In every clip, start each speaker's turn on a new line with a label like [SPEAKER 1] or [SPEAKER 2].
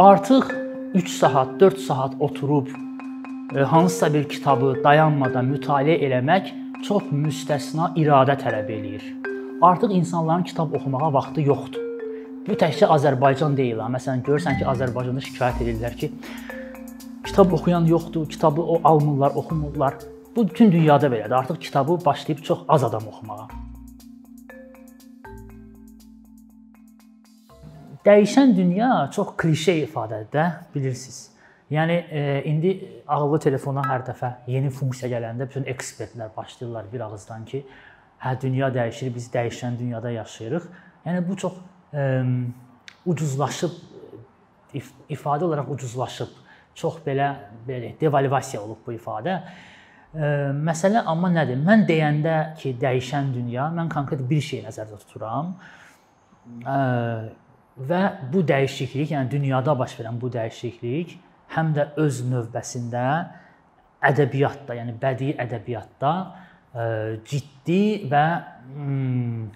[SPEAKER 1] artıq 3 saat, 4 saat oturub e, hansısa bir kitabı dayanmadan mütaliə eləmək çox müstəsna iradə tələb eləyir. Artıq insanların kitab oxumağa vaxtı yoxdur. Bu təkcə Azərbaycan deyil. Məsələn, görürsən ki, Azərbaycanda şikayət edirlər ki, kitab oxuyan yoxdur, kitabı o almırlar, oxumurlar. Bu bütün dünyada belədir. Artıq kitabı başlayıb çox az adam oxumağa. Dəyişən dünya çox klişe ifadədir də, bilirsiniz. Yəni e, indi ağıllı telefona hər dəfə yeni funksiya gələndə bütün ekspertlər başlayırlar bir ağızdan ki, hə dünya dəyişir, biz dəyişən dünyada yaşayırıq. Yəni bu çox ə, ucuzlaşıb if ifadə olaraq ucuzlaşıb. Çox belə belə devalvasiya olub bu ifadə. Ə, məsələ amma nədir? Mən deyəndə ki, dəyişən dünya, mən konkret bir şey nəzərdə tuturam. Ə, və bu dəyişiklik, yəni dünyada baş verən bu dəyişiklik həm də öz növbəsində ədəbiyyatda, yəni bədii ədəbiyyatda ə, ciddi və hmm,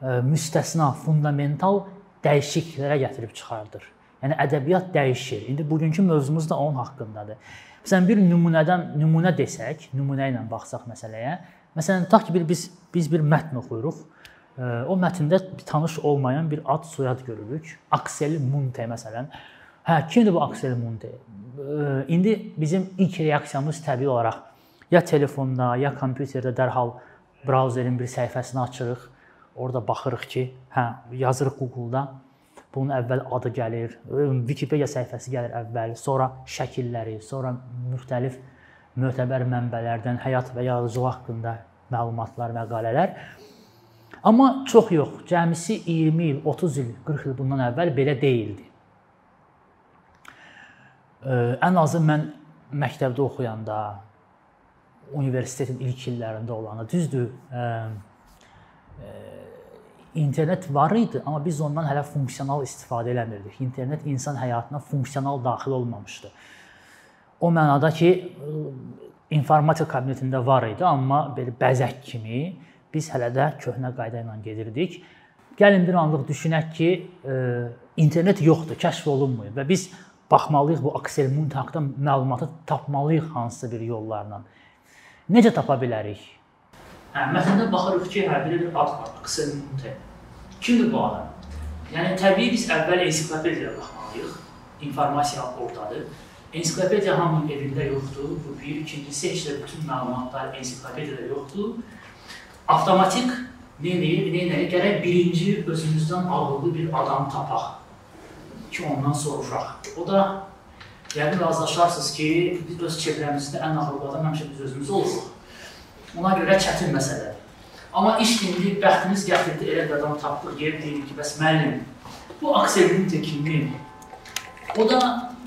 [SPEAKER 1] ə, müstəsna, fundamental dəyişikliklərə gətirib çıxardır. Yəni ədəbiyyat dəyişir. İndi bugünkü mövzumuz da onun haqqındadır. Məsələn bir nümunədən nümunə desək, nümunə ilə baxsaq məsələyə. Məsələn, tutaq ki, bir biz biz bir mətn oxuyuruq. O mətndə tanış olmayan bir ad, soyad görürük. Axel Munte məsələn. Hə, kimdir bu Axel Munte? İndi bizim ilk reaksiyamız təbii olaraq ya telefonda, ya kompüterdə dərhal brauzerin bir səhifəsini açırıq. Orada baxırıq ki, hə, yazırıq Google-da. Bunun əvvəl adı gəlir, Wikipedia səhifəsi gəlir əvvəl, sonra şəkilləri, sonra müxtəlif mötəbər mənbələrdən həyat və yaradıcılıq haqqında məlumatlar, məqalələr. Amma çox yox, cəmisi 20 il, 30 il, 40 il bundan əvvəl belə deyildi. Ən azı mən məktəbdə oxuyanda, universitetin ilk illərində olanda, düzdür, internet var idi, amma biz ondan hələ funksional istifadə eləmirdik. İnternet insan həyatına funksional daxil olmamışdı. O mənada ki, informatika kabinetində var idi, amma belə bəzək kimi biz hələ də köhnə qayda ilə gedirdik. Gəlin bir anlıq düşünək ki, internet yoxdur, kəşf olunmayıb və biz baxmalıyıq bu Axel Munt haqqında məlumatı tapmalıyıq hansısa bir yollarla. Necə tapa bilərik? Hə, mətndə baxırıq ki, hər biri bir ad var, Axel Munt. Kimdir bu adam? Yəni təbii biz əvvəl ensiklopediyaya baxmalıyıq. İnformasiya ordadır. Ensiklopediya hamının evində yoxdur. Bu bir, ikincisi heç də bütün məlumatlar ensiklopediyada yoxdur. Avtomatik? Nə edir? Gərək birinci özümüzdən ağıllı bir adam tapaq ki, ondan soruşaq. O da yəqin razılaşarsınız ki, biz öz çevrəmizdə ən ağıllı adam həmişə biz özümüz oluruq. Ona görə çətin məsələdir. Amma iş indi bəxtimiz gətirdi, elə bir adam tapdıq, yer deyil ki, bəs müəllim, bu akselin kimi. O da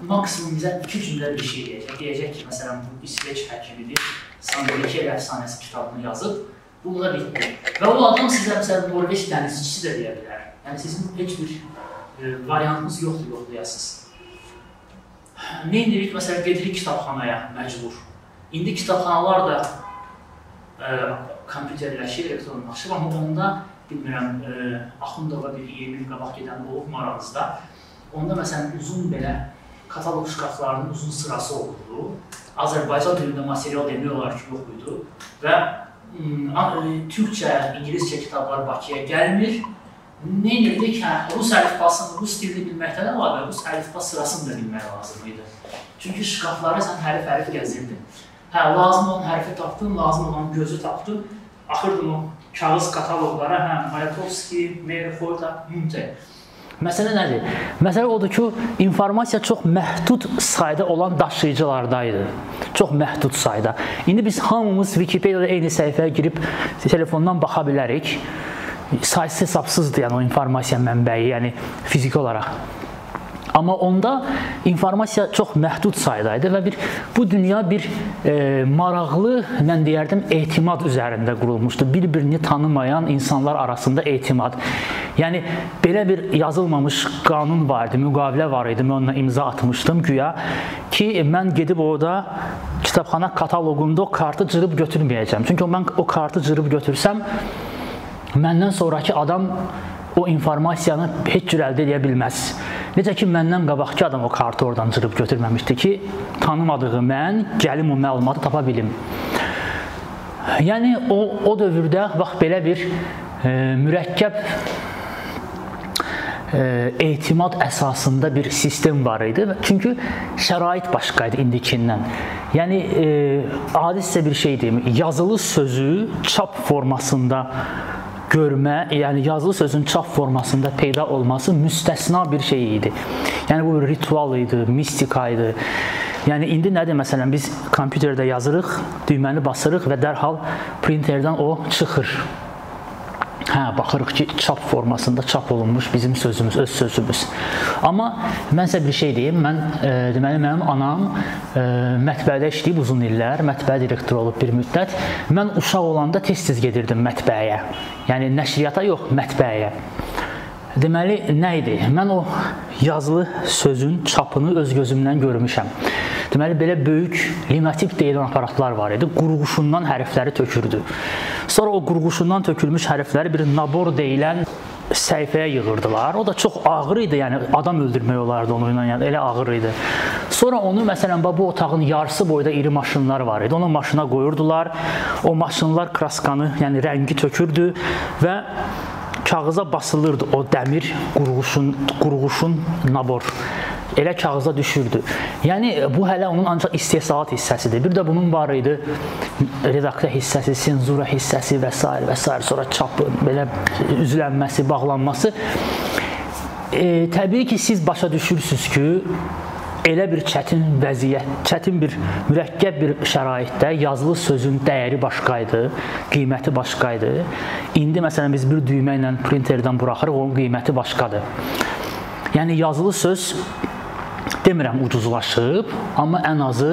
[SPEAKER 1] maksimum bizə iki cümlə bir şey deyəcək. Deyəcək ki, məsələn, bu İsveç həkimidir, Sandelikiyev əfsanəsi kitabını yazıb, bununla bitdi. Və o adam sizə məsələn Norveç dənizçisi də deyə bilər. Yəni sizin heç bir e, variantınız yoxdur, yoxlayasınız. Nə edirik? Məsələn, gedirik kitabxanaya məcbur. İndi kitabxanalar da e, kompüterləşir, elektronlaşır, amma onda bilmirəm, e, Axundova bir 20 il qabaq gedən olub maranızda. Onda məsələn uzun belə kataloq şkaflarının uzun sırası olurdu. Azərbaycan dilində material demək olar ki, yox idi və türkcə, ingiliscə kitablar Bakıya gəlmir nə edirdik? Hə, rus əlifbasını, rus dilini bilməkdən əlavə rus əlifba sırasını da bilmək lazım idi. Çünki şkafları sən hərf-hərf gəzirdin. Hə, lazım olan hərfi tapdın, lazım olan gözü tapdın. Axırdın o kağız kataloqlara, hə, Mayakovski, Meyerholda, Münte. Məsələ nədir? Məsələ odur ki, informasiya çox məhdud sayda olan daşıyıcılarda idi. Çox məhdud sayda. İndi biz hamımız Wikipedia-da eyni səhifəyə girib telefondan baxa bilərik saysız hesabsızdır yəni o informasiya mənbəyi, yəni fiziki olaraq. Amma onda informasiya çox məhdud sayda idi və bir bu dünya bir e, maraqlı, mən deyərdim, etimad üzərində qurulmuşdu. Bir-birini tanımayan insanlar arasında etimad. Yəni belə bir yazılmamış qanun var idi, müqavilə var idi. Mən onunla imza atmışdım güya ki, mən gedib orada kitabxana kataloqunda o kartı cırıb götürməyəcəm. Çünki mən o kartı cırıb götürsəm məndən sonrakı adam o informasiyanı heç cür əldə edə bilməz. Necə ki məndən qabaqki adam o kartı oradan cırıb götürməmişdi ki, tanımadığı mən gəlim o məlumatı tapa bilim. Yəni o o dövrdə bax belə bir e, mürəkkəb e, etimad əsasında bir sistem var idi. Çünki şərait başqa idi indikindən. Yəni e, adi sizə bir şey deyim, yazılı sözü çap formasında görmə, yəni yazılı sözün çap formasında peyda olması müstəsna bir şey idi. Yəni bu ritual idi, mistika idi. Yəni indi nədir məsələn biz kompüterdə yazırıq, düyməni basırıq və dərhal printerdən o çıxır. Hə, baxırıq ki, çap formasında çap olunmuş bizim sözümüz, öz sözümüz. Amma mən sizə bir şey deyim. Mən e, deməli mənim anam e, mətbəədə işləyib uzun illər, mətbəə direktoru olub bir müddət. Mən uşaq olanda tez-tez gedirdim mətbəəyə. Yəni nəşriyyata yox, mətbəəyə. Deməli, nə idi? Mən o yazılı sözün çapını öz gözümdən görmüşəm. Deməli belə böyük linotip deyilən aparatlar var idi. Qurğuşundan hərfləri tökürdü. Sonra o qurğuşundan tökülmüş hərfləri bir nabor deyilən səhifəyə yığırdılar. O da çox ağır idi, yəni adam öldürmək olardı onu ilə, yəni elə ağır idi. Sonra onu məsələn bu otağın yarısı boyda iri maşınlar var idi. Onu maşına qoyurdular. O maşınlar kraskanı, yəni rəngi tökürdü və kağıza basılırdı o dəmir qurğuşun qurğuşun nabor elə kağıza düşürdü. Yəni bu hələ onun ancaq istehsalat hissəsidir. Bir də bunun var idi redaksiya hissəsi, senzura hissəsi və s. və s. sonra çapı, belə üzlənməsi, bağlanması. E, təbii ki, siz başa düşürsüz ki, elə bir çətin vəziyyət, çətin bir mürəkkəb bir şəraitdə yazılı sözün dəyəri başqa idi, qiyməti başqa idi. İndi məsələn biz bir düymə ilə printerdən buraxırıq, onun qiyməti başqadır. Yəni yazılı söz demirəm ucuzlaşıb, amma ən azı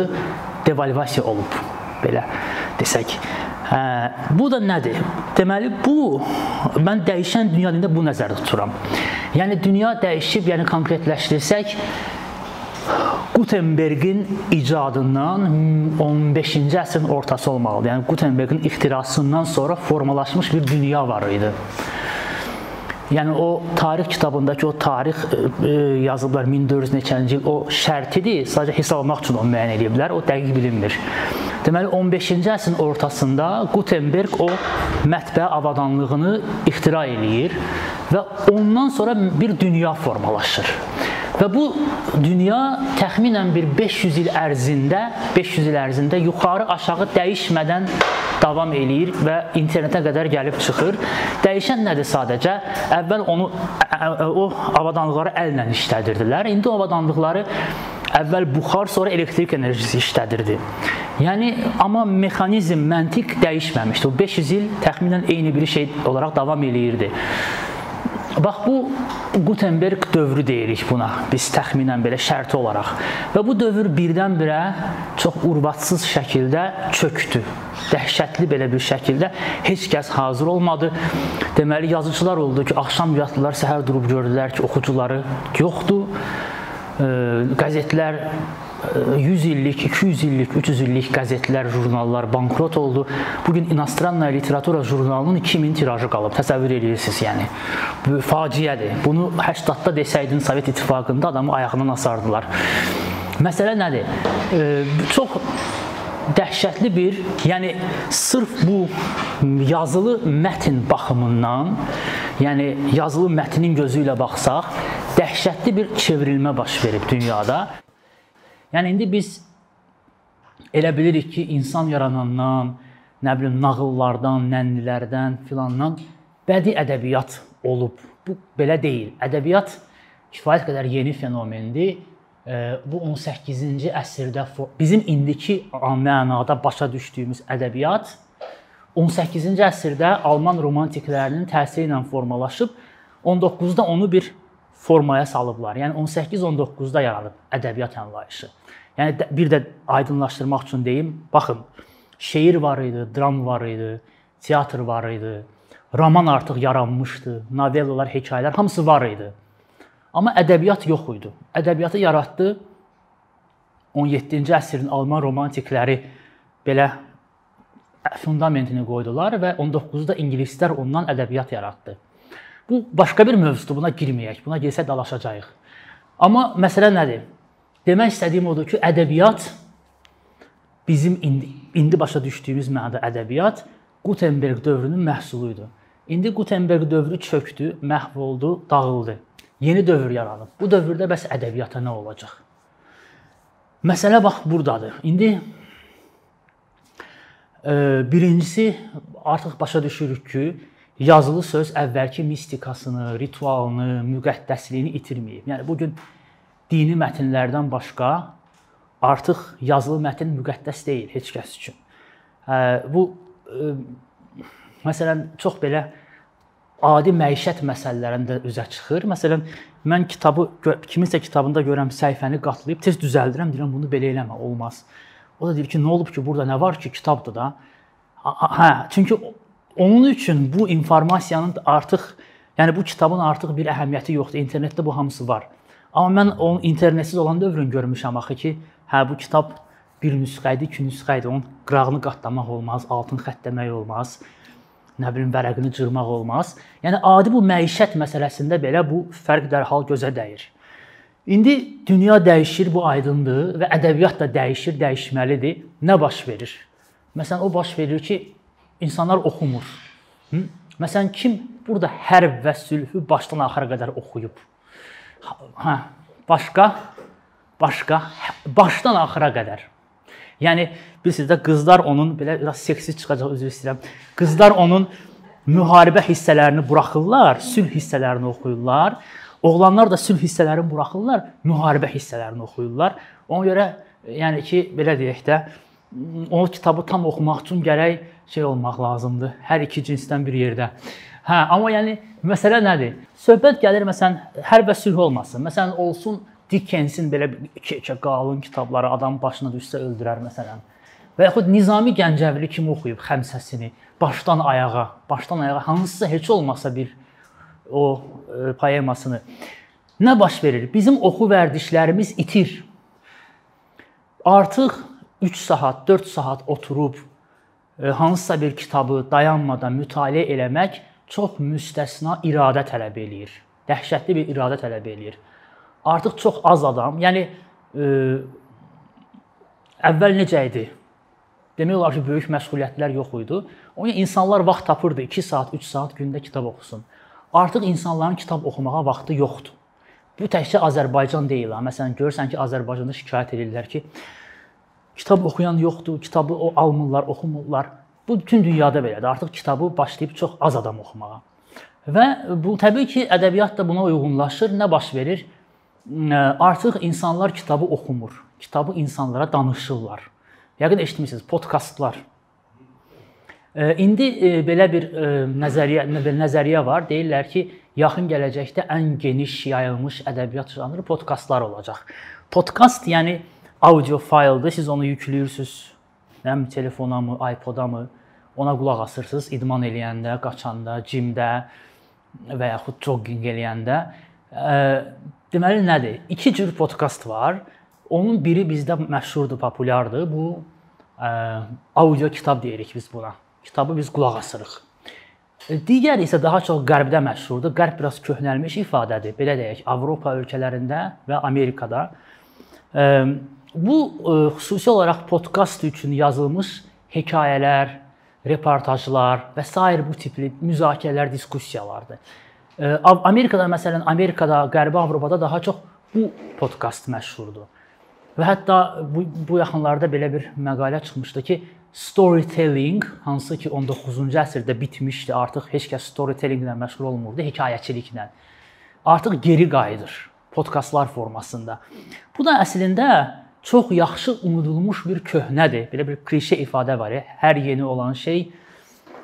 [SPEAKER 1] devalvasiya olub belə desək. Hə, bu da nədir? Deməli bu mən dəyişən dünya dilində bu nəzərdə tuturam. Yəni dünya dəyişib, yəni konkretləşdirsək Gutenbergin icadından 15-ci əsrin ortası olmalıdır. Yəni Gutenbergin ixtirasından sonra formalaşmış bir dünya var idi. Yəni o tarix kitabındakı o tarix e, e yazıblar 1400 neçənci il o şərtidir. Sadəcə hesaplamaq üçün onu müəyyən ediblər. O dəqiq bilinmir. Deməli 15-ci əsrin ortasında Gutenberg o mətbəə avadanlığını ixtira eləyir və ondan sonra bir dünya formalaşır. Və bu dünya təxminən bir 500 il ərzində, 500 il ərzində yuxarı aşağı dəyişmədən davam eləyir və internetə qədər gəlib çıxır. Dəyişən nədir sadəcə? Əvvəl onu o avadanlıqları əllə işlədirdilər. İndi o avadanlıqları əvvəl buxar, sonra elektrik enerjisi işlədirdi. Yəni amma mexanizm, məntiq dəyişməmişdi. O 500 il təxminən eyni bir şey olaraq davam eləyirdi. Bax bu Gutenberg dövrü deyirik buna. Biz təxminən belə şərti olaraq. Və bu dövr birdən-birə çox urbatsız şəkildə çökdü. Dəhşətli belə bir şəkildə heç kəs hazır olmadı. Deməli yazıçılar oldu ki, axşam yatdılar, səhər durub gördülər ki, oxucuları yoxdur. Qəzetlər 100 illik, 200 illik, 300 illik qəzetlər, jurnallar bankrot oldu. Bu gün İnastranna literatura jurnalının 2000 tirajı qalıb. Təsəvvür edirsiniz, yəni. Bu faciədir. Bunu 80-da desəydin Sovet İttifaqında adamı ayağından asardılar. Məsələ nədir? E, çox dəhşətli bir, yəni sırf bu yazılı mətn baxımından, yəni yazılı mətnin gözü ilə baxsaq, dəhşətli bir çevrilmə baş verib dünyada. Yəni indi biz elə bilirik ki, insan yaranandan, nə bilim nağıllardan, nənnilərdən filandan bədii ədəbiyyat olub. Bu belə deyil. Ədəbiyyat kifayət qədər yeni fenomendir. Bu 18-ci əsrdə bizim indiki mənada başa düşdüyümüz ədəbiyyat 18-ci əsrdə Alman romantiklərinin təsiri ilə formalaşıb 19-da onu bir formaya salıblar. Yəni 18-19-da yaranıb ədəbiyyat anlayışı. Yəni bir də aydınlaşdırmaq üçün deyim, baxın, şeir var idi, dram var idi, teatr var idi, roman artıq yaranmışdı, novellalar, hekayələr hamısı var idi. Amma ədəbiyyat yox idi. Ədəbiyyatı yaratdı 17-ci əsrin Alman romantikləri belə fundamentini qoydular və 19-da ingilislər ondan ədəbiyyat yaratdı. Bu başqa bir mövzudur, buna girməyək. Buna gəlsə dalaşacağıq. Amma məsələ nədir? Demək istədiyim odur ki, ədəbiyyat bizim indi, indi başa düşdüyümüz mənada ədəbiyyat Gutenberg dövrünün məhsulu idi. İndi Gutenberg dövrü çökdü, məhv oldu, dağıldı. Yeni dövr yaranıb. Bu dövrdə bəs ədəbiyyata nə olacaq? Məsələ bax burdadır. İndi e, birincisi artıq başa düşürük ki, yazılı söz əvvəlki mistikasını, ritualını, müqəddəsliyini itirməyib. Yəni bu gün dini mətnlərdən başqa artıq yazılı mətn müqəddəs deyil heç kəs üçün. Bu məsələn çox belə adi məişət məsələlərində üzə çıxır. Məsələn, mən kitabı kiminsə kitabında görəm səhifəni qatlayıb tez düzəldirəm, deyirəm bunu belə eləmə, olmaz. O da deyir ki, nə olub ki, burada nə var ki, kitabdır da. Hə, çünki Onun üçün bu informasiyanın artıq, yəni bu kitabın artıq bir əhəmiyyəti yoxdur. İnternetdə bu hamısı var. Amma mən onun internetsiz olan dövrünü görmüşəm axı ki, hə bu kitab bir nüsxə idi, iki nüsxə idi. Onun qırağını qatlamaq olmaz, altın xəttləmək olmaz. Nə bilim vərəqini cırmaq olmaz. Yəni adi bu məişət məsələsində belə bu fərq dərhal gözə dəyir. İndi dünya dəyişir, bu aydındır və ədəbiyyat da dəyişir, dəyişməlidir. Nə baş verir? Məsələn, o baş verir ki, insanlar oxumur. Hı? Məsələn, kim burada hərb və sülhü başdan axıra qədər oxuyub? Hə, başqa başqa başdan axıra qədər. Yəni bilirsiniz də qızlar onun belə biraz seksi çıxacaq üzr istəyirəm. Qızlar onun müharibə hissələrini buraxırlar, sülh hissələrini oxuyurlar. Oğlanlar da sülh hissələrini buraxırlar, müharibə hissələrini oxuyurlar. Ona görə yəni ki, belə deyək də, o kitabı tam oxumaq üçün gərək şey olmaq lazımdır. Hər iki cinsdən bir yerdə. Hə, amma yəni məsələ nədir? Söhbət gəlir məsələn hər və sülh olmasın. Məsələn olsun Dickensin belə iki-iki qalın kitabları adam başına düşsə öldürər məsələn. Və yaxud Nizami Gəncəvili kimi oxuyub xəmsəsini başdan ayağa, başdan ayağa hansısa heç olmasa bir o e, poemasını nə baş verir? Bizim oxu vərdişlərimiz itir. Artıq 3 saat, 4 saat oturub hansısa bir kitabı dayanmadan mütaliə eləmək çox müstəsna iradə tələb eləyir. Dəhşətli bir iradə tələb eləyir. Artıq çox az adam, yəni ə, e, əvvəl necə idi? Demək olar ki, böyük məşğuliyyətlər yox idi. Onun insanlar vaxt tapırdı 2 saat, 3 saat gündə kitab oxusun. Artıq insanların kitab oxumağa vaxtı yoxdur. Bu təkcə Azərbaycan deyil ha. Məsələn, görürsən ki, Azərbaycanda şikayət edirlər ki, Kitab oxuyan yoxdur, kitabı o almırlar, oxumurlar. Bu bütün dünyada belədir. Artıq kitabı başlayıb çox az adam oxumağa. Və bu təbii ki, ədəbiyyat da buna uyğunlaşır. Nə baş verir? Artıq insanlar kitabı oxumur. Kitabı insanlara danışırlar. Yəqin eşitmisiniz, podkastlar. İndi belə bir nəzəriyyə, bir nəzəriyyə var. Deyirlər ki, yaxın gələcəkdə ən geniş yayılmış ədəbiyyat janrı podkastlar olacaq. Podkast yəni audio fayldır. Siz onu yükləyirsiz. Həm telefona mı, iPod-a mı, ona qulaq asırsınız idman eləyəndə, qaçanda, cimdə və yaxud jogging eləyəndə. Deməli nədir? İki cür podkast var. Onun biri bizdə məşhurdur, populyardır. Bu audio kitab deyirik biz buna. Kitabı biz qulaq asırıq. Digəri isə daha çox qərbdə məşhurdur. Qərb biraz köhnəlmiş ifadədir. Belə deyək, Avropa ölkələrində və Amerikada Bu e, xüsusi olaraq podkast üçün yazılmış hekayələr, reportajlar və sair bu tipli müzakirələr, diskussiyalardır. E, Amerikada məsələn, Amerikada, Qərbi Avropada daha çox bu podkast məşhurdur. Və hətta bu, bu yaxınlarda belə bir məqalə çıxmışdı ki, storytelling, hansı ki 19-cu əsrdə bitmişdi, artıq heç kəs storytellinglə məşğul olmurdu, hekayəçiliklə. Artıq geri qayıdır podkastlar formasında. Bu da əslində çox yaxşı unudulmuş bir köhnədir. Belə bir klişe ifadə var hər yeni olan şey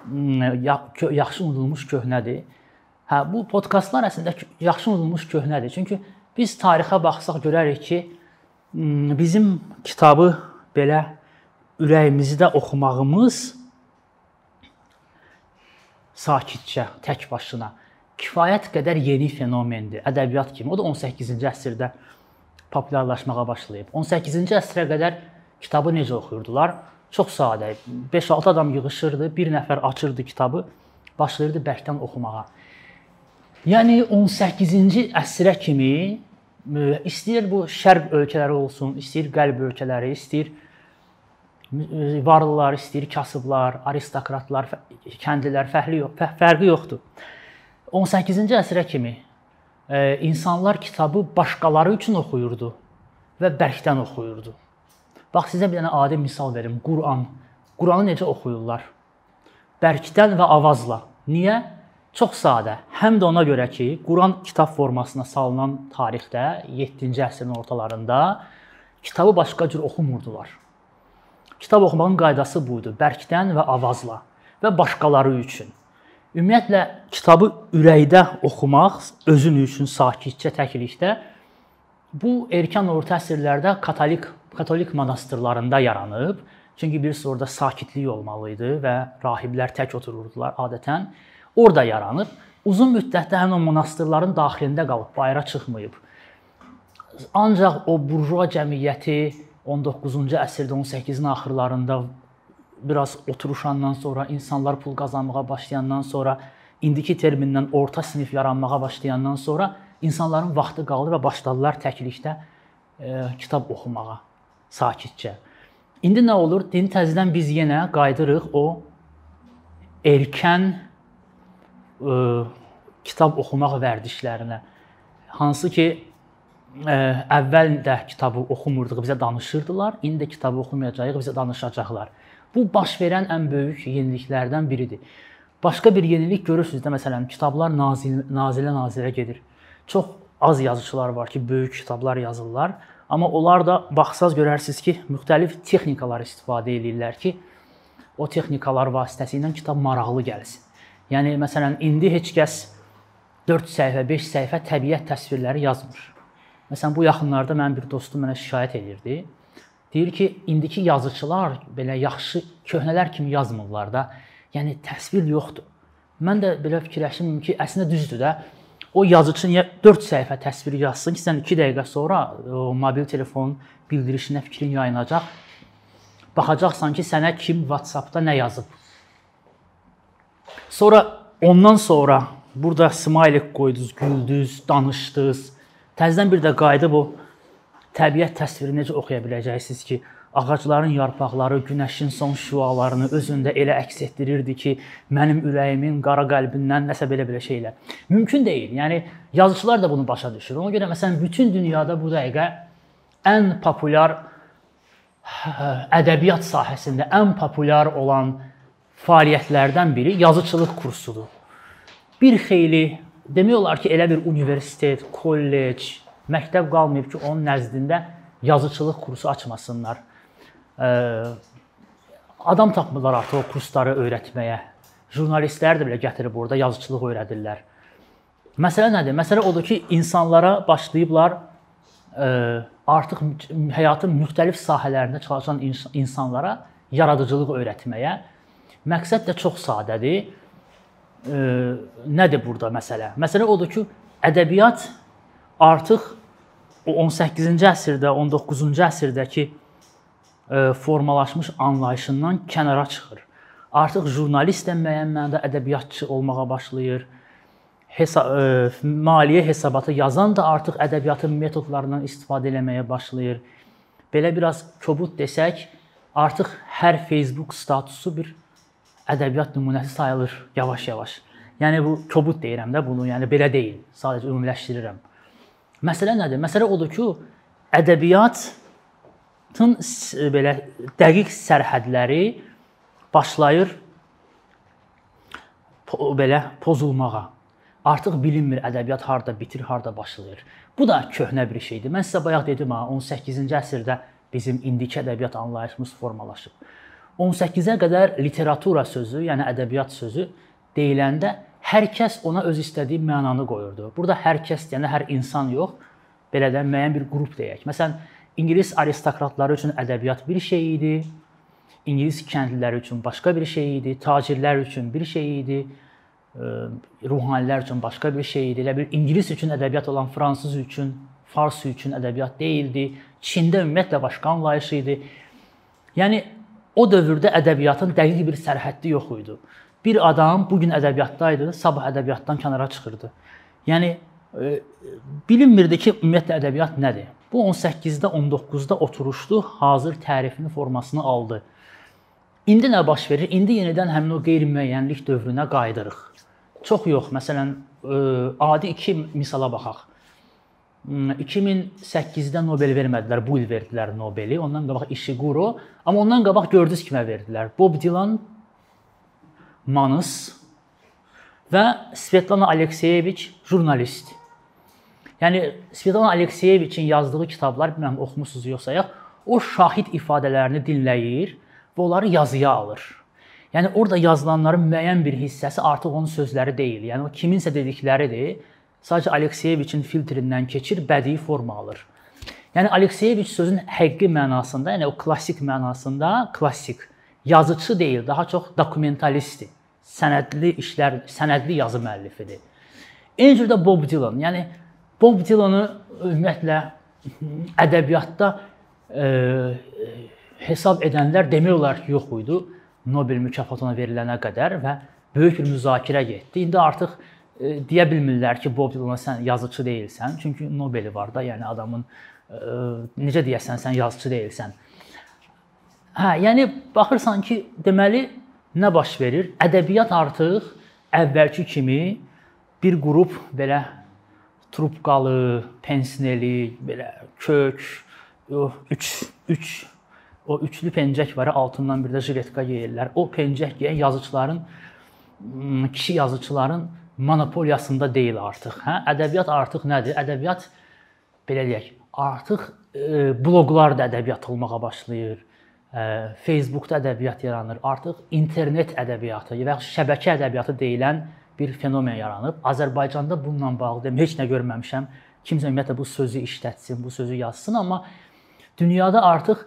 [SPEAKER 1] hmm, yaxşı unudulmuş köhnədir. Hə, bu podkastlar əslində yaxşı unudulmuş köhnədir. Çünki biz tarixə baxsaq görərik ki, hmm, bizim kitabı belə ürəyimizdə oxumağımız sakitcə, tək başına kifayət qədər yeni fenomendir. Ədəbiyyat kimi. O da 18-ci əsrdə populyarlaşmağa başlayıb. 18-ci əsrə qədər kitabı necə oxuyurdular? Çox sadə. 5-6 adam yığılırdı, bir nəfər açırdı kitabı, başlayırdı bərkdən oxumağa. Yəni 18-ci əsrə kimi istəyir bu şərq ölkələri olsun, istəyir qərb ölkələri, istəyir varlılar, istəyir kasıblar, aristokratlar, kəndlilər fərqli yox, fərqi yoxdur. 18-ci əsrə kimi e, insanlar kitabı başqaları üçün oxuyurdu və bərkdən oxuyurdu. Bax sizə bir dənə adi misal verim. Quran. Quranı necə oxuyurlar? Bərkdən və avazla. Niyə? Çox sadə. Həm də ona görə ki, Quran kitab formasına salınan tarixdə 7-ci əsrin ortalarında kitabı başqa cür oxumurdular. Kitab oxumağın qaydası bu idi: bərkdən və avazla və başqaları üçün. Ümumiyyətlə kitabı ürəkdə oxumaq özün üçün sakitcə təklikdə bu erkən orta əsrlərdə katolik katolik monastırlarında yaranıb. Çünki birisi orada sakitlik olmalı idi və rahiblər tək otururdular adətən. Orda yaranıb. Uzun müddətdə həmin o monastırların daxilində qalıb, bayıra çıxmayıb. Ancaq o burjua cəmiyyəti 19-cu əsrdə 18-in axırlarında biraz oturuşandan sonra insanlar pul qazanmağa başlayandan sonra indiki termindən orta sinif yaranmağa başlayandan sonra insanların vaxtı qaldı və başladılar təklikdə e, kitab oxumağa sakitcə. İndi nə olur? Din təzədən biz yenə qayıdırıq o erkən e, kitab oxumaq vərdişlərinə. Hansı ki ə, əvvəl də kitabı oxumurduq, bizə danışırdılar. İndi də kitabı oxumayacağıq, bizə danışacaqlar. Bu baş verən ən böyük yeniliklərdən biridir. Başqa bir yenilik görürsüz də məsələn kitablar nazil nazilə nazilə gedir. Çox az yazıçılar var ki, böyük kitablar yazırlar, amma onlar da baxsaz görərsiniz ki, müxtəlif texnikalar istifadə edirlər ki, o texnikalar vasitəsilə kitab maraqlı gəlsin. Yəni məsələn indi heç kəs 4 səhifə, 5 səhifə təbiət təsvirləri yazmır. Məsələn, bu yaxınlarda mənim bir dostum mənə şikayət edirdi. Deyir ki, indiki yazıçılar belə yaxşı köhnələr kimi yazmırlar da. Yəni təsvir yoxdur. Mən də belə fikirləşirəm ki, əslində düzdür də. O yazıçı niyə 4 səhifə təsvir yazsın ki, sən 2 dəqiqə sonra o mobil telefon bildirişinə fikrin yayınacaq. Baxacaqsan ki, sənə kim WhatsApp-da nə yazıb. Sonra ondan sonra burada smiley qoydunuz, güldünüz, danışdınız Təzədən bir də qayıdıb o təbiət təsvirini necə oxuya biləcəksiniz ki, ağacların yarpaqları günəşin son şüalarını özündə elə əks etdirirdi ki, mənim ürəyimin qara qəlbindən nəsə belə-belə şeylər. Mümkün deyil. Yəni yazıçılar da bunu başa düşür. Ona görə məsələn bütün dünyada bu dəqiqə ən populyar hə, ədəbiyyat sahəsində ən populyar olan fəaliyyətlərdən biri yazıçılıq kursudur. Bir xeyli demək olar ki, elə bir universitet, kollec, məktəb qalmayıb ki, onun nəzdində yazıçılıq kursu açmasınlar. Adam tapmırlar artıq o kursları öyrətməyə. Jurnalistlər də belə gətirib orada yazıçılıq öyrədirlər. Məsələ nədir? Məsələ odur ki, insanlara başlayıblar artıq həyatın müxtəlif sahələrində çalışan insanlara yaradıcılıq öyrətməyə. Məqsəd də çox sadədir nədir burada məsələ? Məsələ odur ki, ədəbiyyat artıq o 18-ci əsrdə, 19-cu əsrdəki formalaşmış anlayışından kənara çıxır. Artıq jurnalist də müəyyən mənada ədəbiyyatçı olmağa başlayır. Hesa maliyyə hesabatı yazan da artıq ədəbiyyatın metodlarından istifadə etməyə başlayır. Belə biraz kobud desək, artıq hər Facebook statusu bir ədəbiyyat nümunəsi sayılır yavaş-yavaş. Yəni bu kobud deyirəm də bunu, yəni belə deyil. Sadəcə ümumiləşdirirəm. Məsələ nədir? Məsələ odur ki, ədəbiyyatın belə dəqiq sərhədləri başlayır belə pozulmağa. Artıq bilinmir ədəbiyyat harda bitir, harda başlayır. Bu da köhnə bir şeydir. Mən sizə bayaq dedim ha, 18-ci əsrdə bizim indiki ədəbiyyat anlayışımız formalaşıb. 18-ə qədər literatura sözü, yəni ədəbiyyat sözü deyiləndə hər kəs ona öz istədiyi mənanı qoyurdu. Burada hər kəs deyəndə hər insan yox, belə də müəyyən bir qrup deyək. Məsələn, ingilis aristokratları üçün ədəbiyyat bir şey idi. İngilis kəndliləri üçün başqa bir şey idi, tacirlər üçün bir şey idi, ruhanilər üçün başqa bir şey idi. Elə bir ingilis üçün ədəbiyyat olan fransız üçün, fars üçün ədəbiyyat deyildi. Çində ümumiyyətlə başqa anlayış idi. Yəni o dövrdə ədəbiyyatın dəqiq bir sərhəddi yox idi. Bir adam bu gün ədəbiyyatda idi, sabah ədəbiyyatdan kənara çıxırdı. Yəni bilinmirdi ki, ümumiyyətlə ədəbiyyat nədir. Bu 18-də, 19-da oturuşdu, hazır tərifini, formasını aldı. İndi nə baş verir? İndi yenidən həmin o qeyri-müəyyənlik dövrünə qayıdırıq. Çox yox, məsələn, adi iki misala baxaq. 2008-də Nobel vermədilər, bu il verdilər Nobeli. Ondan qabaq Ishiguro, amma ondan qabaq gördünüz kimə verdilər? Bob Dylan, Manus və Svetlana Alekseyeviç jurnalist. Yəni Svetlana Alekseyeviçin yazdığı kitablar, bilmirəm oxumusunuz yoxsa yox, o şahid ifadələrini dinləyir və onları yazıya alır. Yəni orada yazılanların müəyyən bir hissəsi artıq onun sözləri deyil. Yəni o kiminsə dedikləridir. Sadəcə Alekseyeviçin filtrindən keçir, bədii forma alır. Yəni Alekseyeviç sözün həqiqi mənasında, yəni o klassik mənasında klassik yazıçı deyil, daha çox dokumentalistdir sənədli işlər, sənədli yazı müəllifidir. Eyni cürdə Bob Dylan, yəni Bob Dylanı ümumiyyətlə ədəbiyyatda e, hesab edənlər demək olar ki, yox idi Nobel mükafatına verilənə qədər və böyük bir müzakirə getdi. İndi artıq e, deyə bilmirlər ki, Bob Dylan sən yazıçı deyilsən, çünki Nobeli var da, yəni adamın e, necə deyəsən sən yazıçı deyilsən. Hə, yəni baxırsan ki, deməli nə baş verir? Ədəbiyyat artıq əvvəlki kimi bir qrup belə trubkalı, pensneli, belə kök, o 3 3 o üçlü pencək var, altından bir də jiletka geyirlər. O pencək geyən yazıçıların kişi yazıçıların monopoliyasında deyil artıq. Hə? Ədəbiyyat artıq nədir? Ədəbiyyat belə deyək, artıq e, bloqlar da ədəbiyyat olmağa başlayır. Facebookda ədəbiyyat yaranır. Artıq internet ədəbiyyatı və şəbəkə ədəbiyyatı deyilən bir fenomen yaranıb. Azərbaycanda bununla bağlı demə heç nə görməmişəm. Kimsə ümumiyyətlə bu sözü işlətsin, bu sözü yazsın, amma dünyada artıq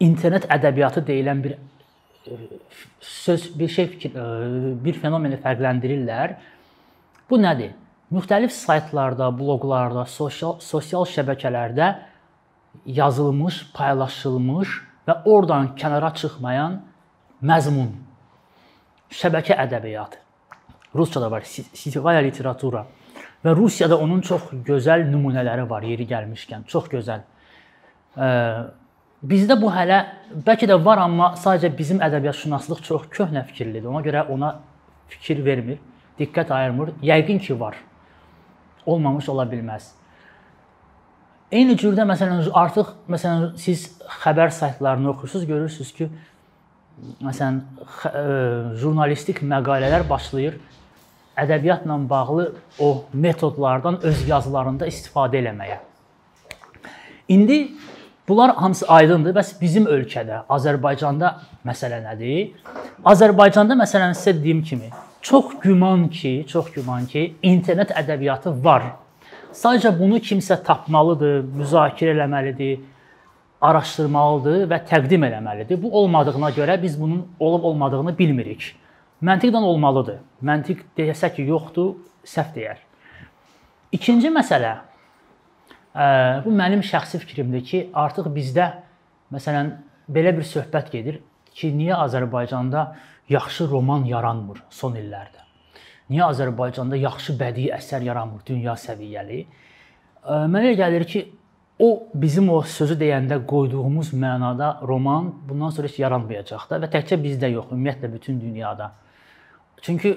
[SPEAKER 1] internet ədəbiyyatı deyilən bir söz, bir şey bir fenomeni fərqləndirirlər. Bu nədir? Müxtəlif saytlarda, bloqlarda, sosial sosial şəbəkələrdə yazılmış, paylaşılmış və oradan kənara çıxmayan məzmun. Şəbəkə ədəbiyyatı. Ruscada var, sitivaya literatura və Rusiyada onun çox gözəl nümunələri var yeri gəlmişkən, çox gözəl. Bizdə bu hələ bəlkə də var, amma sadəcə bizim ədəbiyyatşünaslıq çox köhnə fikirlidir. Ona görə ona fikir vermir, diqqət ayırmır. Yəqin ki var. Olmamış ola bilməz. Eyni cürdə məsələn artıq məsələn siz xəbər saytlarını oxuyursunuz, görürsüz ki, məsələn e, jurnalistik məqalələr başlayır ədəbiyyatla bağlı o metodlardan öz yazılarında istifadə eləməyə. İndi bunlar hamısı aydındır. Bəs bizim ölkədə, Azərbaycanda məsələ nədir? Azərbaycanda məsələn sizə dediyim kimi, çox güman ki, çox güman ki, internet ədəbiyyatı var. Sadəcə bunu kimsə tapmalıdır, müzakirə eləməlidir, araşdırmalıdır və təqdim eləməlidir. Bu olmadığına görə biz bunun olub-olmadığını bilmirik. Məntiqdən olmalıdır. Məntiq desə ki, yoxdur, səhv deyər. İkinci məsələ bu mənim şəxsi fikrimdir ki, artıq bizdə məsələn belə bir söhbət gedir ki, niyə Azərbaycanda yaxşı roman yaranmır son illərdə? Niyə Azərbaycanda yaxşı bədii əsər yaranmır dünya səviyyəli? Mənə elə gəlir ki, o bizim o sözü deyəndə qoyduğumuz mənada roman bundan sonra heç yaranmayacaq da və təkcə bizdə yox, ümumiyyətlə bütün dünyada. Çünki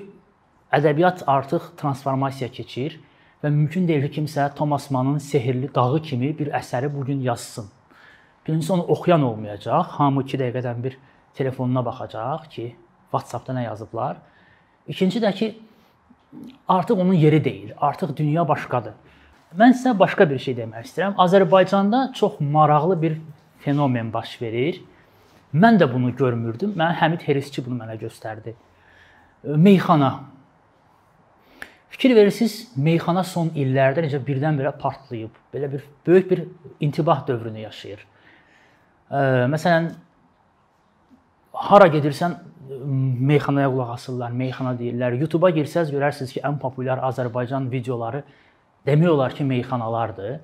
[SPEAKER 1] ədəbiyyat artıq transformasiya keçir və mümkün deyil ki, kimsə Thomas Mannın Sehrli dağı kimi bir əsəri bu gün yazsın. Birincisi onu oxuyan olmayacaq. Hamı 2 dəqiqədən bir telefonuna baxacaq ki, WhatsApp-da nə yazıblar. İkinci də ki, artıq onun yeri deyil. Artıq dünya başqadır. Mən sizə başqa bir şey demək istəyirəm. Azərbaycanda çox maraqlı bir fenomen baş verir. Mən də bunu görmürdüm. Mən Həmid Herisçi bunu mənə göstərdi. Meyxana. Fikir verirsiniz, meyxana son illərdə necə birdən-birə partlayıb, belə bir böyük bir intibah dövrünü yaşayır. Məsələn, hara gedirsən meyxanaya qulaq asırlar, meyxana deyirlər. YouTube-a girsəz görərsiniz ki, ən populyar Azərbaycan videoları demək olar ki, meyxanalardır.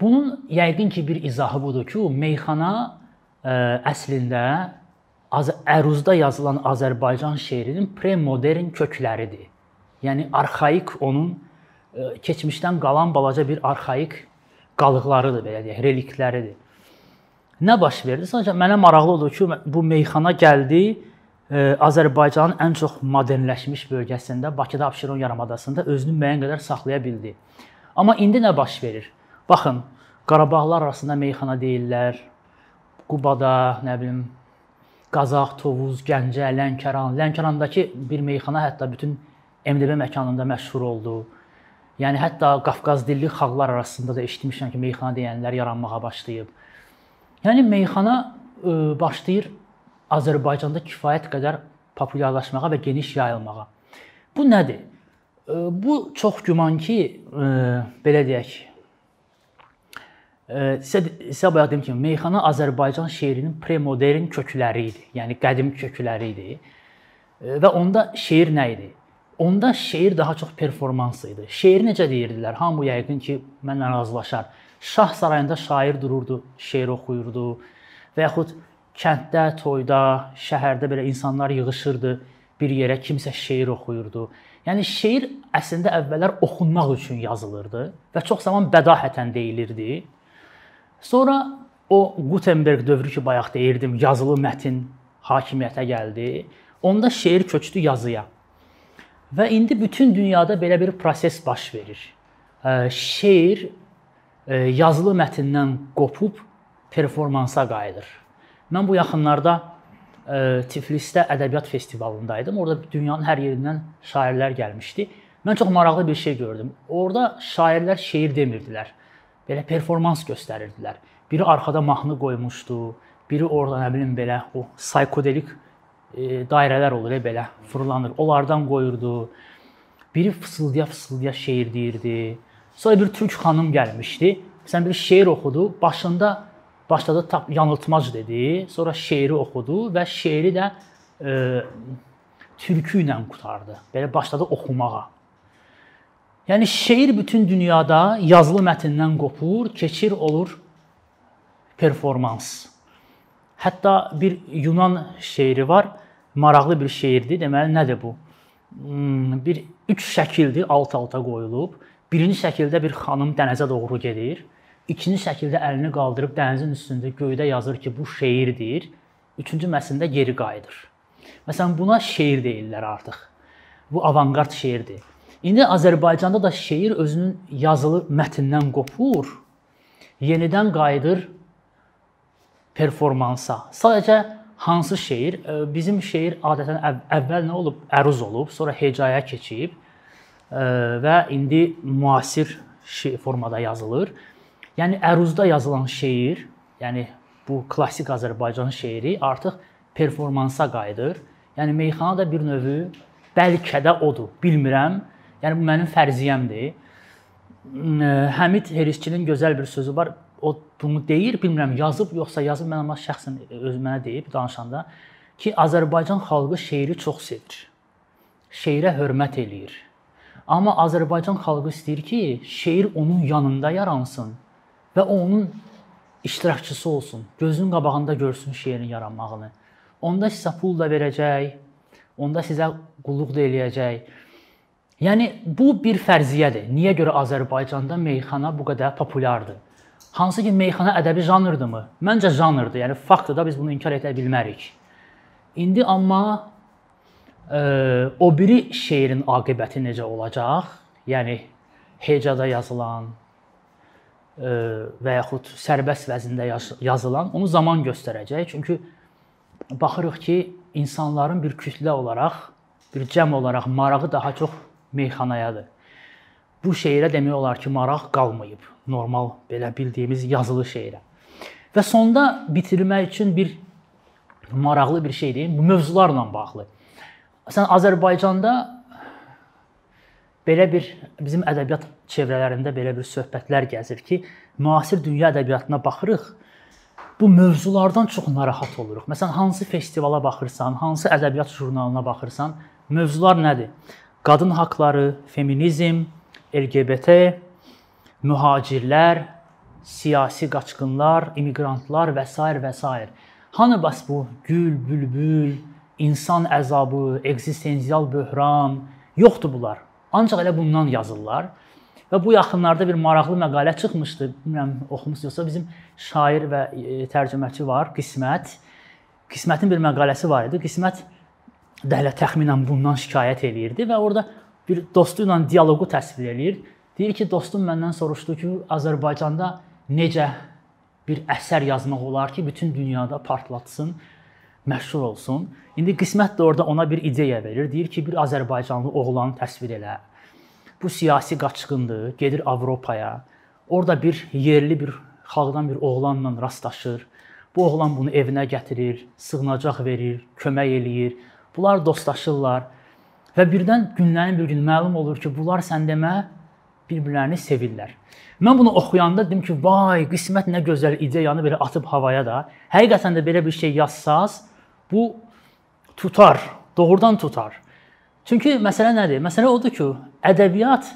[SPEAKER 1] Bunun yəqin ki, bir izahı budur ki, meyxana ə, əslində əruzda yazılan Azərbaycan şeirinin premodern kökləridir. Yəni arxaik onun e, keçmişdən qalan balaca bir arxaik qalıqlarıdır belə deyək, relikləridir. Nə baş verdi? Sadəcə mənə maraqlı oldu ki, bu meyxana gəldi e, Azərbaycanın ən çox modernləşmiş bölgəsində, Bakıda Abşeron yarımadasında özünü müəyyən qədər saxlaya bildi. Amma indi nə baş verir? Baxın, Qarabağlar arasında meyxana deyirlər. Qubada, nə bilim, Qazax, Tovuz, Gəncə, Lənkəran, Lənkərandakı bir meyxana hətta bütün MDB məkanında məşhur oldu. Yəni hətta Qafqaz dilli xalqlar arasında da eşitmişəm ki, meyxana deyənlər yaranmağa başlayıb. Yəni meyxana ə, başlayır Azərbaycanda kifayət qədər populyarlaşmağa və geniş yayılmağa. Bu nədir? Bu çox güman ki, belə deyək, sizə sizə bayaq dedim ki, meyxana Azərbaycan şeirinin premodern kökləri idi. Yəni qədim kökləri idi. Və onda şeir nə idi? Onda şeir daha çox performans idi. Şeir necə deyirdilər? Hamı yəqin ki, mənlə razılaşar. Şah sarayında şair dururdu, şeir oxuyurdu və yaxud kənddə, toyda, şəhərdə belə insanlar yığılırdı bir yerə, kimsə şeir oxuyurdu. Yəni şeir əslində əvvəllər oxunmaq üçün yazılırdı və çox zaman bədahətən deyilirdi. Sonra o Gutenberg dövrü ki, bayaq deyirdim, yazılı mətn hakimiyyətə gəldi. Onda şeir köçdü yazıya. Və indi bütün dünyada belə bir proses baş verir. Şeir yazılı mətndən qopub performansa qayıdır. Mən bu yaxınlarda Tiflisdə ədəbiyyat festivalındaydım. Orada dünyanın hər yerindən şairlər gəlmişdi. Mən çox maraqlı bir şey gördüm. Orada şairlər şeir demirdilər belə performans göstərirdilər. Biri arxada mahnı qoymuşdu, biri orada nə bilim belə o psixodelik e, dairələr olur belə fırlanır. Onlardan qoyurdu. Biri fısıldaya fısıldaya şeir deyirdi. Sonra bir türk xanım gəlmişdi. Sən bir şeir oxudu. Başında başladı tap yanıltmac dedi. Sonra şeiri oxudu və şeiri də e, türkü ilə qutardı. Belə başladı oxumağa. Yəni şeir bütün dünyada yazılı mətndən qopur, keçir olur performans. Hətta bir Yunan şeiri var, maraqlı bir şeirdir. Deməli nədir bu? Hmm, bir üç şəkildir alt-alta qoyulub. Birinci şəkildə bir xanım dənizə doğru gedir. İkinci şəkildə əlini qaldırıb dənizin üstündə göydə yazır ki, bu şeirdir. Üçüncü mətndə geri qayıdır. Məsələn, buna şeir deyirlər artıq. Bu avangard şeirdir. İndi Azərbaycanda da şeir özünün yazılı mətndən qopur, yenidən qayıdır performansa. Sadəcə hansı şeir? Bizim şeir adətən əvvəl nə olub? Əruz olub, sonra hecaya keçib və indi müasir formada yazılır. Yəni əruzda yazılan şeir, yəni bu klassik Azərbaycan şeiri artıq performansa qayıdır. Yəni meyxana da bir növ bəlkə də odur, bilmirəm. Yəni bu mənim fərziyyəmdir. Həmid Heriskinin gözəl bir sözü var. O bunu deyir, bilmirəm yazıb yoxsa yazıb mən amma şəxsən öz mənə deyib danışanda ki, Azərbaycan xalqı şeiri çox sevir. Şeirə hörmət eləyir. Amma Azərbaycan xalqı istəyir ki, şeir onun yanında yaransın və onun iştirakçısı olsun. Gözünün qabağında görsün şeirin yaranmağını. Onda sizə pul da verəcək, onda sizə qulluq da eləyəcək. Yəni bu bir fərziyyədir. Niyə görə Azərbaycanda meyxana bu qədər populyardır? Hansı ki meyxana ədəbi janrdırmı? Məncə janrdır. Yəni faktdır da biz bunu inkar edə bilmərik. İndi amma o biri şeirin aqibəti necə olacaq? Yəni hecada yazılan və yaxud sərbəst vəzində yazılan onu zaman göstərəcək. Çünki baxırıq ki, insanların bir kütlə olaraq, bir cəm olaraq marağı daha çox meyxanayadır. Bu şeirə demək olar ki, maraq qalmayıb. Normal belə bildiyimiz yazılı şeirə. Və sonda bitirmək üçün bir maraqlı bir şey deyim, bu mövzularla bağlı. Sən Azərbaycanda belə bir bizim ədəbiyyat çevrələrində belə bir söhbətlər gəzir ki, müasir dünya ədəbiyyatına baxırıq, bu mövzulardan çox narahat oluruq. Məsələn, hansı festivala baxırsan, hansı ədəbiyyat jurnalına baxırsan, mövzular nədir? qadın haqqları, feminizm, LGBT, mühacirlər, siyasi qaçqınlar, immiqrantlar və s. və s. Hanı bəs bu gül, bülbül, insan əzabı, ekzistensial böhran yoxdur bunlar. Ancaq elə bundan yazırlar. Və bu yaxınlarda bir maraqlı məqalə çıxmışdı. Bilmirəm oxumusunuzsa bizim şair və e, tərcüməçi var, Qismət. Qismətin bir məqaləsi var idi. Qismət dələ təxminən bundan şikayət eləyirdi və orada bir dostu ilə dialoqu təsvir eləyir. Deyir ki, dostum məndən soruşdu ki, Azərbaycanda necə bir əsər yazmaq olar ki, bütün dünyada partlatsın, məşhur olsun. İndi qismət də orada ona bir ideya verir. Deyir ki, bir Azərbaycanlı oğlanı təsvir elə. Bu siyasi qaçqındır, gedir Avropaya. Orada bir yerli bir xalqdan bir oğlanla rastlaşır. Bu oğlan bunu evinə gətirir, sığınacaq verir, kömək eləyir. Bunlar dostlaşırlar və birdən günlərin bir gün məlum olur ki, bunlar sən demə bir-birlərini sevirlər. Mən bunu oxuyanda dedim ki, vay, qismət nə gözəl ideyanı belə atıb havaya da. Həqiqətən də belə bir şey yazsaz, bu tutar, doğrudan tutar. Çünki məsələ nədir? Məsələ odur ki, ədəbiyyat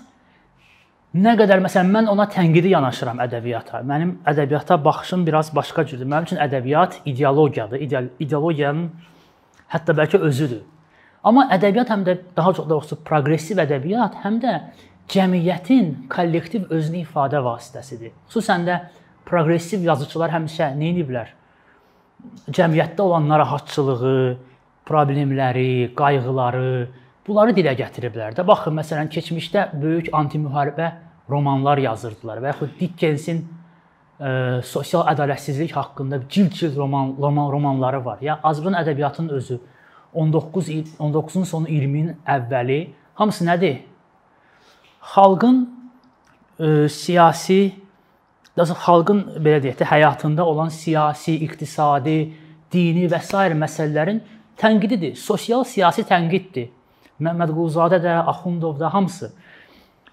[SPEAKER 1] nə qədər məsələn mən ona tənqidi yanaşıram ədəbiyyata. Mənim ədəbiyyata baxışım biraz başqa cürdür. Mənim üçün ədəbiyyat ideologiyadır. İdeal ideologiyanın hətta bəlkə özüdür. Amma ədəbiyyat həm də daha çox doğrusu proqressiv ədəbiyyat, həm də cəmiyyətin kollektiv özünü ifadə vasitəsidir. Xüsusən də proqressiv yazıçılar həmişə nə ediblər? Cəmiyyətdə olan narahatçılığı, problemləri, qayğıları, bunları dilə gətiriblər də. Baxın, məsələn, keçmişdə böyük anti-müharibə romanlar yazırdılar və yaxud Dickensin ə, sosial ədalətsizlik haqqında cild-cild roman, roman romanları var. Ya Azərbaycan ədəbiyyatının özü 19 19-un sonu 20-in əvvəli hamısı nədir? xalqın ə, siyasi daha xalqın belə deyək də həyatında olan siyasi, iqtisadi, dini və s. məsələlərin tənqididir. Sosial siyasi tənqiddir. Məmməd Quluzadə də, Axundov da hamısı.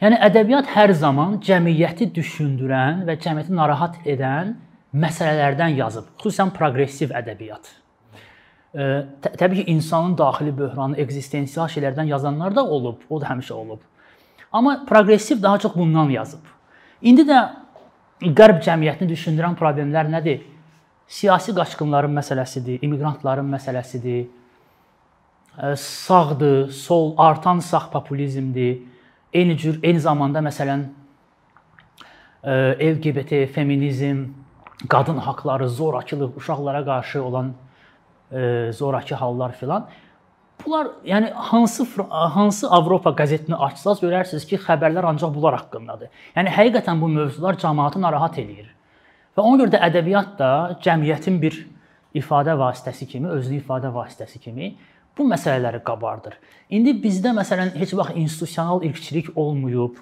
[SPEAKER 1] Yəni ədəbiyyat hər zaman cəmiyyəti düşündürən və cəmiyyəti narahat edən məsələlərdən yazıb. Xüsusən proqressiv ədəbiyyat. Təbii ki, insanın daxili böhranı, ekzistensial şeylərdən yazanlar da olub, o da həmişə olub. Amma proqressiv daha çox bundan yazıb. İndi də qərb cəmiyyətini düşündürən problemlər nədir? Siyasi qaçqınların məsələsidir, immiqrantların məsələsidir. Sağdır, sol, artan sağ populizmdir. Eyni cür, eyni zamanda məsələn LGBT, feminizm, qadın haqqları, zorakılıq, uşaqlara qarşı olan zorakı hallar filan Bunlar yəni hansı hansı Avropa qəzetini açsaz görərsiniz ki, xəbərlər ancaq bunlar haqqındadır. Yəni həqiqətən bu mövzular cəmaatı narahat eləyir. Və ona görə də ədəbiyyat da cəmiyyətin bir ifadə vasitəsi kimi, özlü ifadə vasitəsi kimi bu məsələləri qabardır. İndi bizdə məsələn heç vaxt institusional irqçilik olmayıb,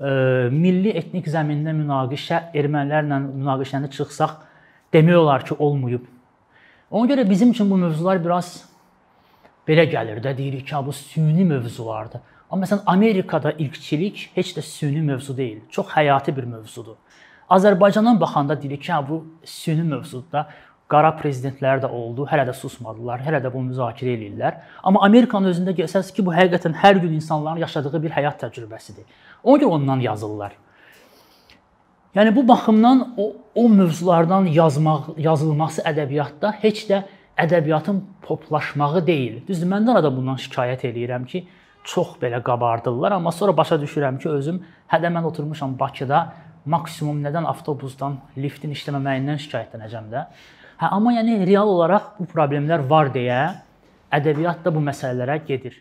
[SPEAKER 1] e, milli etnik zəmində münaqişə ermənilərlə münaqişəni çıxsaq demək olar ki, olmayıb. Ona görə bizim üçün bu mövzular biraz belə gəlir də deyirik ki, bu süni mövzulardır. Amma məsələn Amerikada irqçilik heç də süni mövzu deyil, çox həyati bir mövzudur. Azərbaycandan baxanda deyirik ki, bu süni mövzudur. Qara prezidentlər də oldu, hələ də susmadılar, hələ də bunu müzakirə eləyirlər. Amma Amerikanın özündə gəlsəz ki, bu həqiqətən hər gün insanların yaşadığı bir həyat təcrübəsidir. Ona görə ondan yazırlar. Yəni bu baxımdan o o mövzulardan yazmaq, yazılması ədəbiyyatda heç də ədəbiyyatın poplaşmağı deyil. Düzdür, mən də bundan şikayət eləyirəm ki, çox belə qabardırlar, amma sonra başa düşürəm ki, özüm hədə mən oturmuşam Bakıda, maksimum nədən avtobusdan, liftin işləməməyindən şikayətlənəcəm də. Hə, amma yəni real olaraq bu problemlər var deyə ədəbiyyat da bu məsələlərə gedir.